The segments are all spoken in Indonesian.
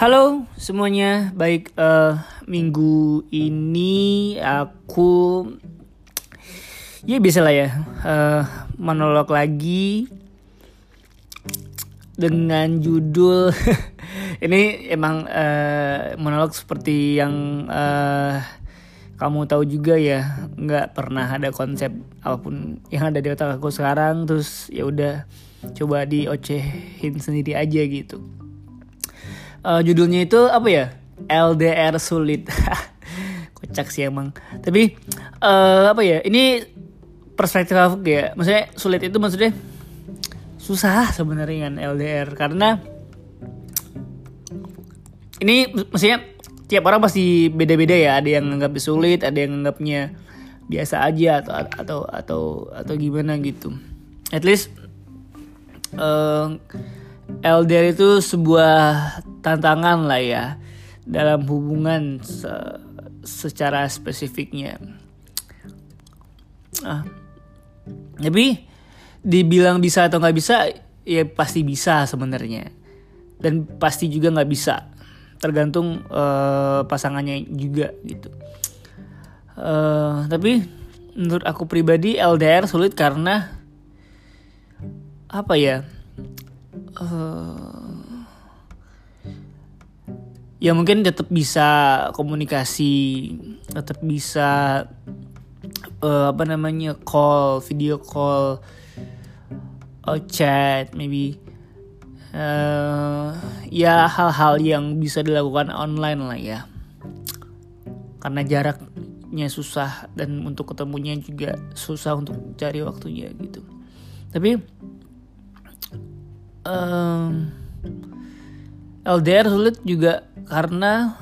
Halo semuanya, baik uh, minggu ini aku ya bisa lah ya uh, monolog lagi dengan judul ini emang uh, monolog seperti yang uh, kamu tahu juga ya nggak pernah ada konsep apa pun yang ada di otak aku sekarang terus ya udah coba diocehin sendiri aja gitu uh, judulnya itu apa ya? LDR sulit. Kocak sih emang. Tapi uh, apa ya? Ini perspektif aku ya. Maksudnya sulit itu maksudnya susah sebenarnya kan LDR karena ini maksudnya tiap orang pasti beda-beda ya. Ada yang nganggap sulit ada yang nganggapnya biasa aja atau atau atau atau gimana gitu. At least uh, LDR itu sebuah tantangan lah ya dalam hubungan se secara spesifiknya. Ah. Tapi dibilang bisa atau nggak bisa ya pasti bisa sebenarnya dan pasti juga nggak bisa tergantung uh, pasangannya juga gitu. Uh, tapi menurut aku pribadi LDR sulit karena apa ya? Uh, ya mungkin tetap bisa komunikasi tetap bisa uh, apa namanya call video call or chat maybe. Uh, ya hal-hal yang bisa dilakukan online lah ya. Karena jaraknya susah dan untuk ketemunya juga susah untuk cari waktunya gitu. Tapi um, LDR sulit juga karena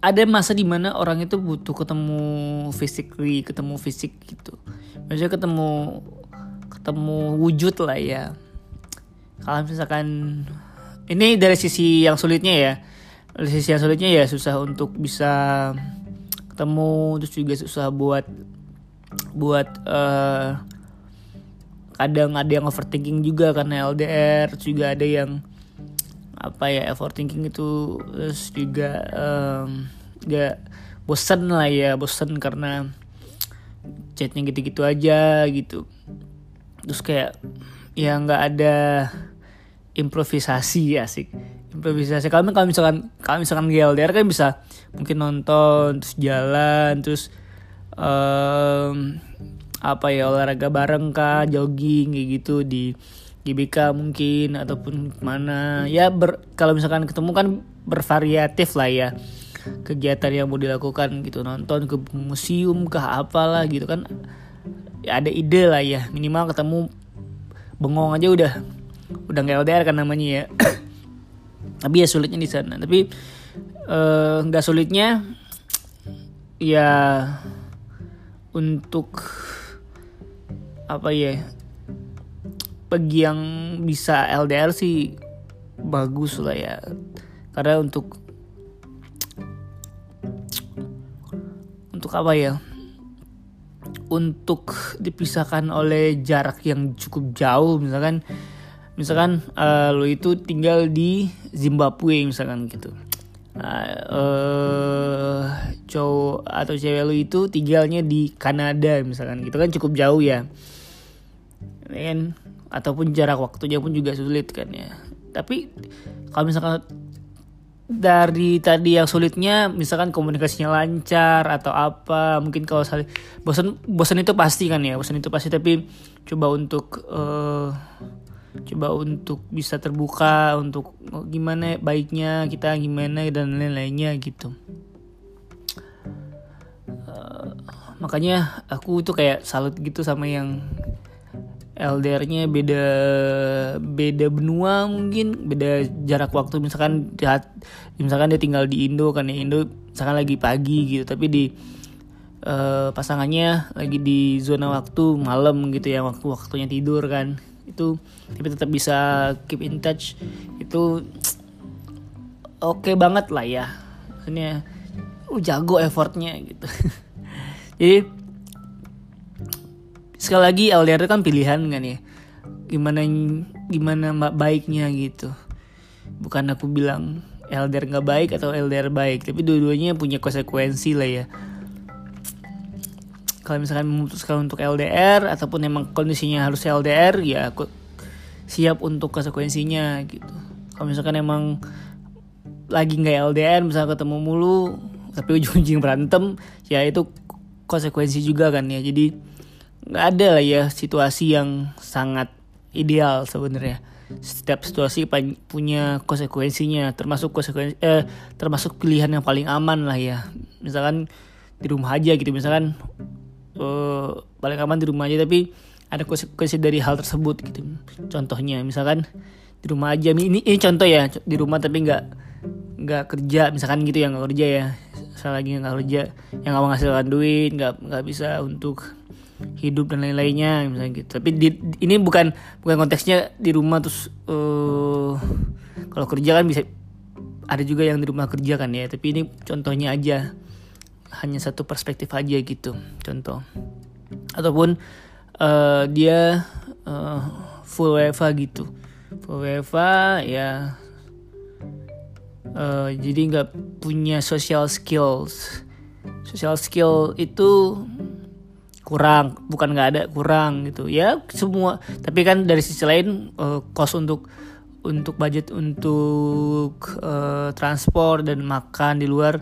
ada masa di mana orang itu butuh ketemu physically, ketemu fisik gitu. Maksudnya ketemu ketemu wujud lah ya. Kalau misalkan ini dari sisi yang sulitnya ya, dari sisi yang sulitnya ya susah untuk bisa ketemu, terus juga susah buat buat uh, kadang ada yang overthinking juga karena LDR juga ada yang apa ya overthinking itu terus juga um, gak bosan lah ya bosan karena chatnya gitu-gitu aja gitu. Terus kayak ya nggak ada improvisasi asik. Improvisasi kalau misalkan kalau misalkan LDR kan bisa mungkin nonton terus jalan terus um, apa ya olahraga bareng kah jogging kayak gitu di GBK mungkin ataupun mana. Ya ber, kalau misalkan ketemu kan bervariatif lah ya kegiatan yang mau dilakukan gitu. Nonton ke museum kah apalah gitu kan. Ya ada ide lah ya minimal ketemu bengong aja udah udah nggak LDR kan namanya ya. Tapi ya sulitnya di sana. Tapi eh, nggak uh, sulitnya ya untuk apa ya bagi yang bisa LDR sih bagus lah ya. Karena untuk untuk apa ya untuk dipisahkan oleh jarak yang cukup jauh misalkan misalkan uh, lo itu tinggal di Zimbabwe misalkan gitu. Uh, uh, cowok atau cewek lo itu tinggalnya di Kanada misalkan gitu kan cukup jauh ya kan ataupun jarak waktunya pun juga sulit kan ya. Tapi kalau misalkan dari tadi yang sulitnya misalkan komunikasinya lancar atau apa mungkin kalau saling bosan bosan itu pasti kan ya bosan itu pasti. Tapi coba untuk uh, coba untuk bisa terbuka untuk oh, gimana baiknya kita gimana dan lain-lainnya gitu. Uh, makanya aku tuh kayak salut gitu sama yang LDR-nya beda beda benua mungkin beda jarak waktu. Misalkan dia, misalkan dia tinggal di Indo kan ya Indo misalkan lagi pagi gitu tapi di uh, pasangannya lagi di zona waktu malam gitu ya waktu waktunya tidur kan. Itu tapi tetap bisa keep in touch. Itu oke okay banget lah ya. Maksudnya uh, jago effortnya gitu. Jadi sekali lagi LDR kan pilihan kan ya. Gimana gimana baiknya gitu. Bukan aku bilang LDR nggak baik atau LDR baik tapi dua-duanya punya konsekuensi lah ya. Kalau misalkan memutuskan untuk LDR ataupun emang kondisinya harus LDR ya aku siap untuk konsekuensinya gitu. Kalau misalkan emang lagi nggak LDR misalnya ketemu mulu tapi ujung-ujung berantem ya itu konsekuensi juga kan ya. Jadi nggak ada lah ya situasi yang sangat ideal sebenarnya. Setiap situasi punya konsekuensinya termasuk konsekuensi eh, termasuk pilihan yang paling aman lah ya. Misalkan di rumah aja gitu misalkan eh, paling aman di rumah aja tapi ada konsekuensi dari hal tersebut gitu. Contohnya misalkan di rumah aja ini ini contoh ya di rumah tapi nggak nggak kerja misalkan gitu yang nggak kerja ya. Saya lagi nggak kerja yang nggak menghasilkan duit nggak nggak bisa untuk hidup dan lain-lainnya misalnya gitu. Tapi di, ini bukan bukan konteksnya di rumah terus uh, kalau kerja kan bisa ada juga yang di rumah kerja kan ya tapi ini contohnya aja. Hanya satu perspektif aja gitu contoh. Ataupun uh, dia uh, full WFA gitu. Full WFA ya uh, jadi nggak punya social skills. Social skill itu kurang bukan nggak ada kurang gitu. Ya semua tapi kan dari sisi lain uh, untuk untuk budget untuk uh, transport dan makan di luar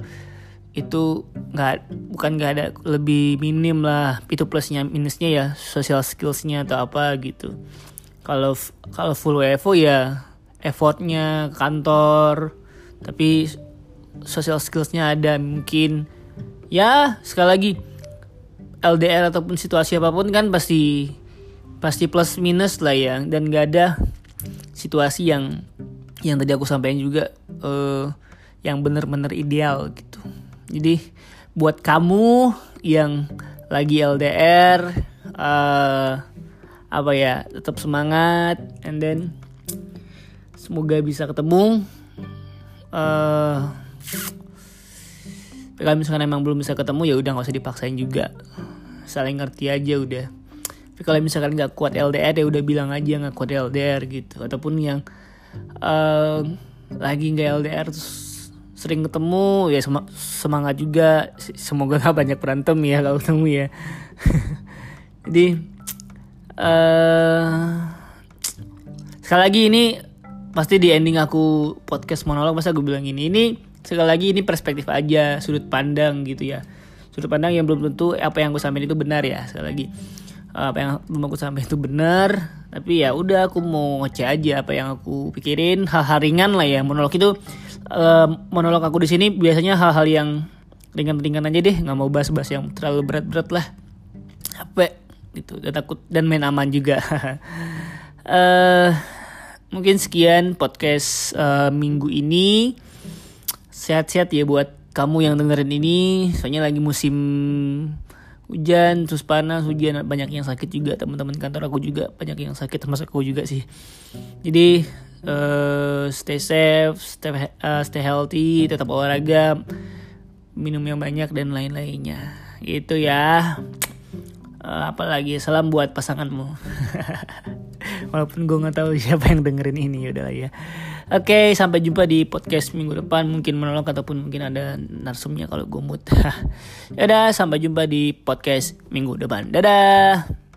itu nggak bukan nggak ada lebih minim lah. Itu plusnya minusnya ya social skillsnya atau apa gitu. Kalau kalau full WFO ya effortnya kantor tapi social skillsnya ada mungkin. Ya sekali lagi LDR ataupun situasi apa pun kan pasti pasti plus minus lah ya. Dan gak ada situasi yang yang tadi aku sampaikan juga uh, yang benar-benar ideal gitu. Jadi buat kamu yang lagi LDR uh, eh, apa ya tetap semangat and then semoga bisa ketemu uh, kalau misalkan emang belum bisa ketemu ya udah nggak usah dipaksain juga. Saling ngerti aja udah. Tapi kalau misalkan nggak kuat LDR ya udah bilang aja nggak kuat LDR gitu. Ataupun yang uh, lagi nggak LDR terus sering ketemu ya semangat juga. Semoga gak banyak berantem ya kalau ketemu ya. Jadi uh, sekali lagi ini pasti di ending aku podcast monolog masa gue bilang ini. Ini sekali lagi ini perspektif aja sudut pandang gitu ya. Sudut pandang yang belum tentu apa yang aku sampaikan itu benar ya sekali lagi. Apa yang belum aku sampaikan itu benar tapi ya udah aku mau ngecek aja apa yang aku pikirin. Hal-hal ringan lah ya monolog itu uh, monolog aku di sini biasanya hal-hal yang ringan-ringan aja deh nggak mau bahas-bahas yang terlalu berat-berat lah. Apa gitu dan takut dan main aman juga. Uh, mungkin sekian podcast uh, minggu ini sehat-sehat ya buat kamu yang dengerin ini. Soalnya lagi musim hujan terus panas hujan. Banyak yang sakit juga teman-teman kantor aku juga. Banyak yang sakit termasuk aku juga sih. Jadi uh, stay safe stay, uh, stay healthy tetap olahraga minum yang banyak dan lain-lainnya. Gitu ya. Uh, apalagi salam buat pasanganmu walaupun gue nggak tahu siapa yang dengerin ini udah ya Oke, sampai jumpa di podcast minggu depan. Mungkin menolak ataupun mungkin ada narsumnya kalau gue mood. Yaudah, sampai jumpa di podcast minggu depan. Dadah.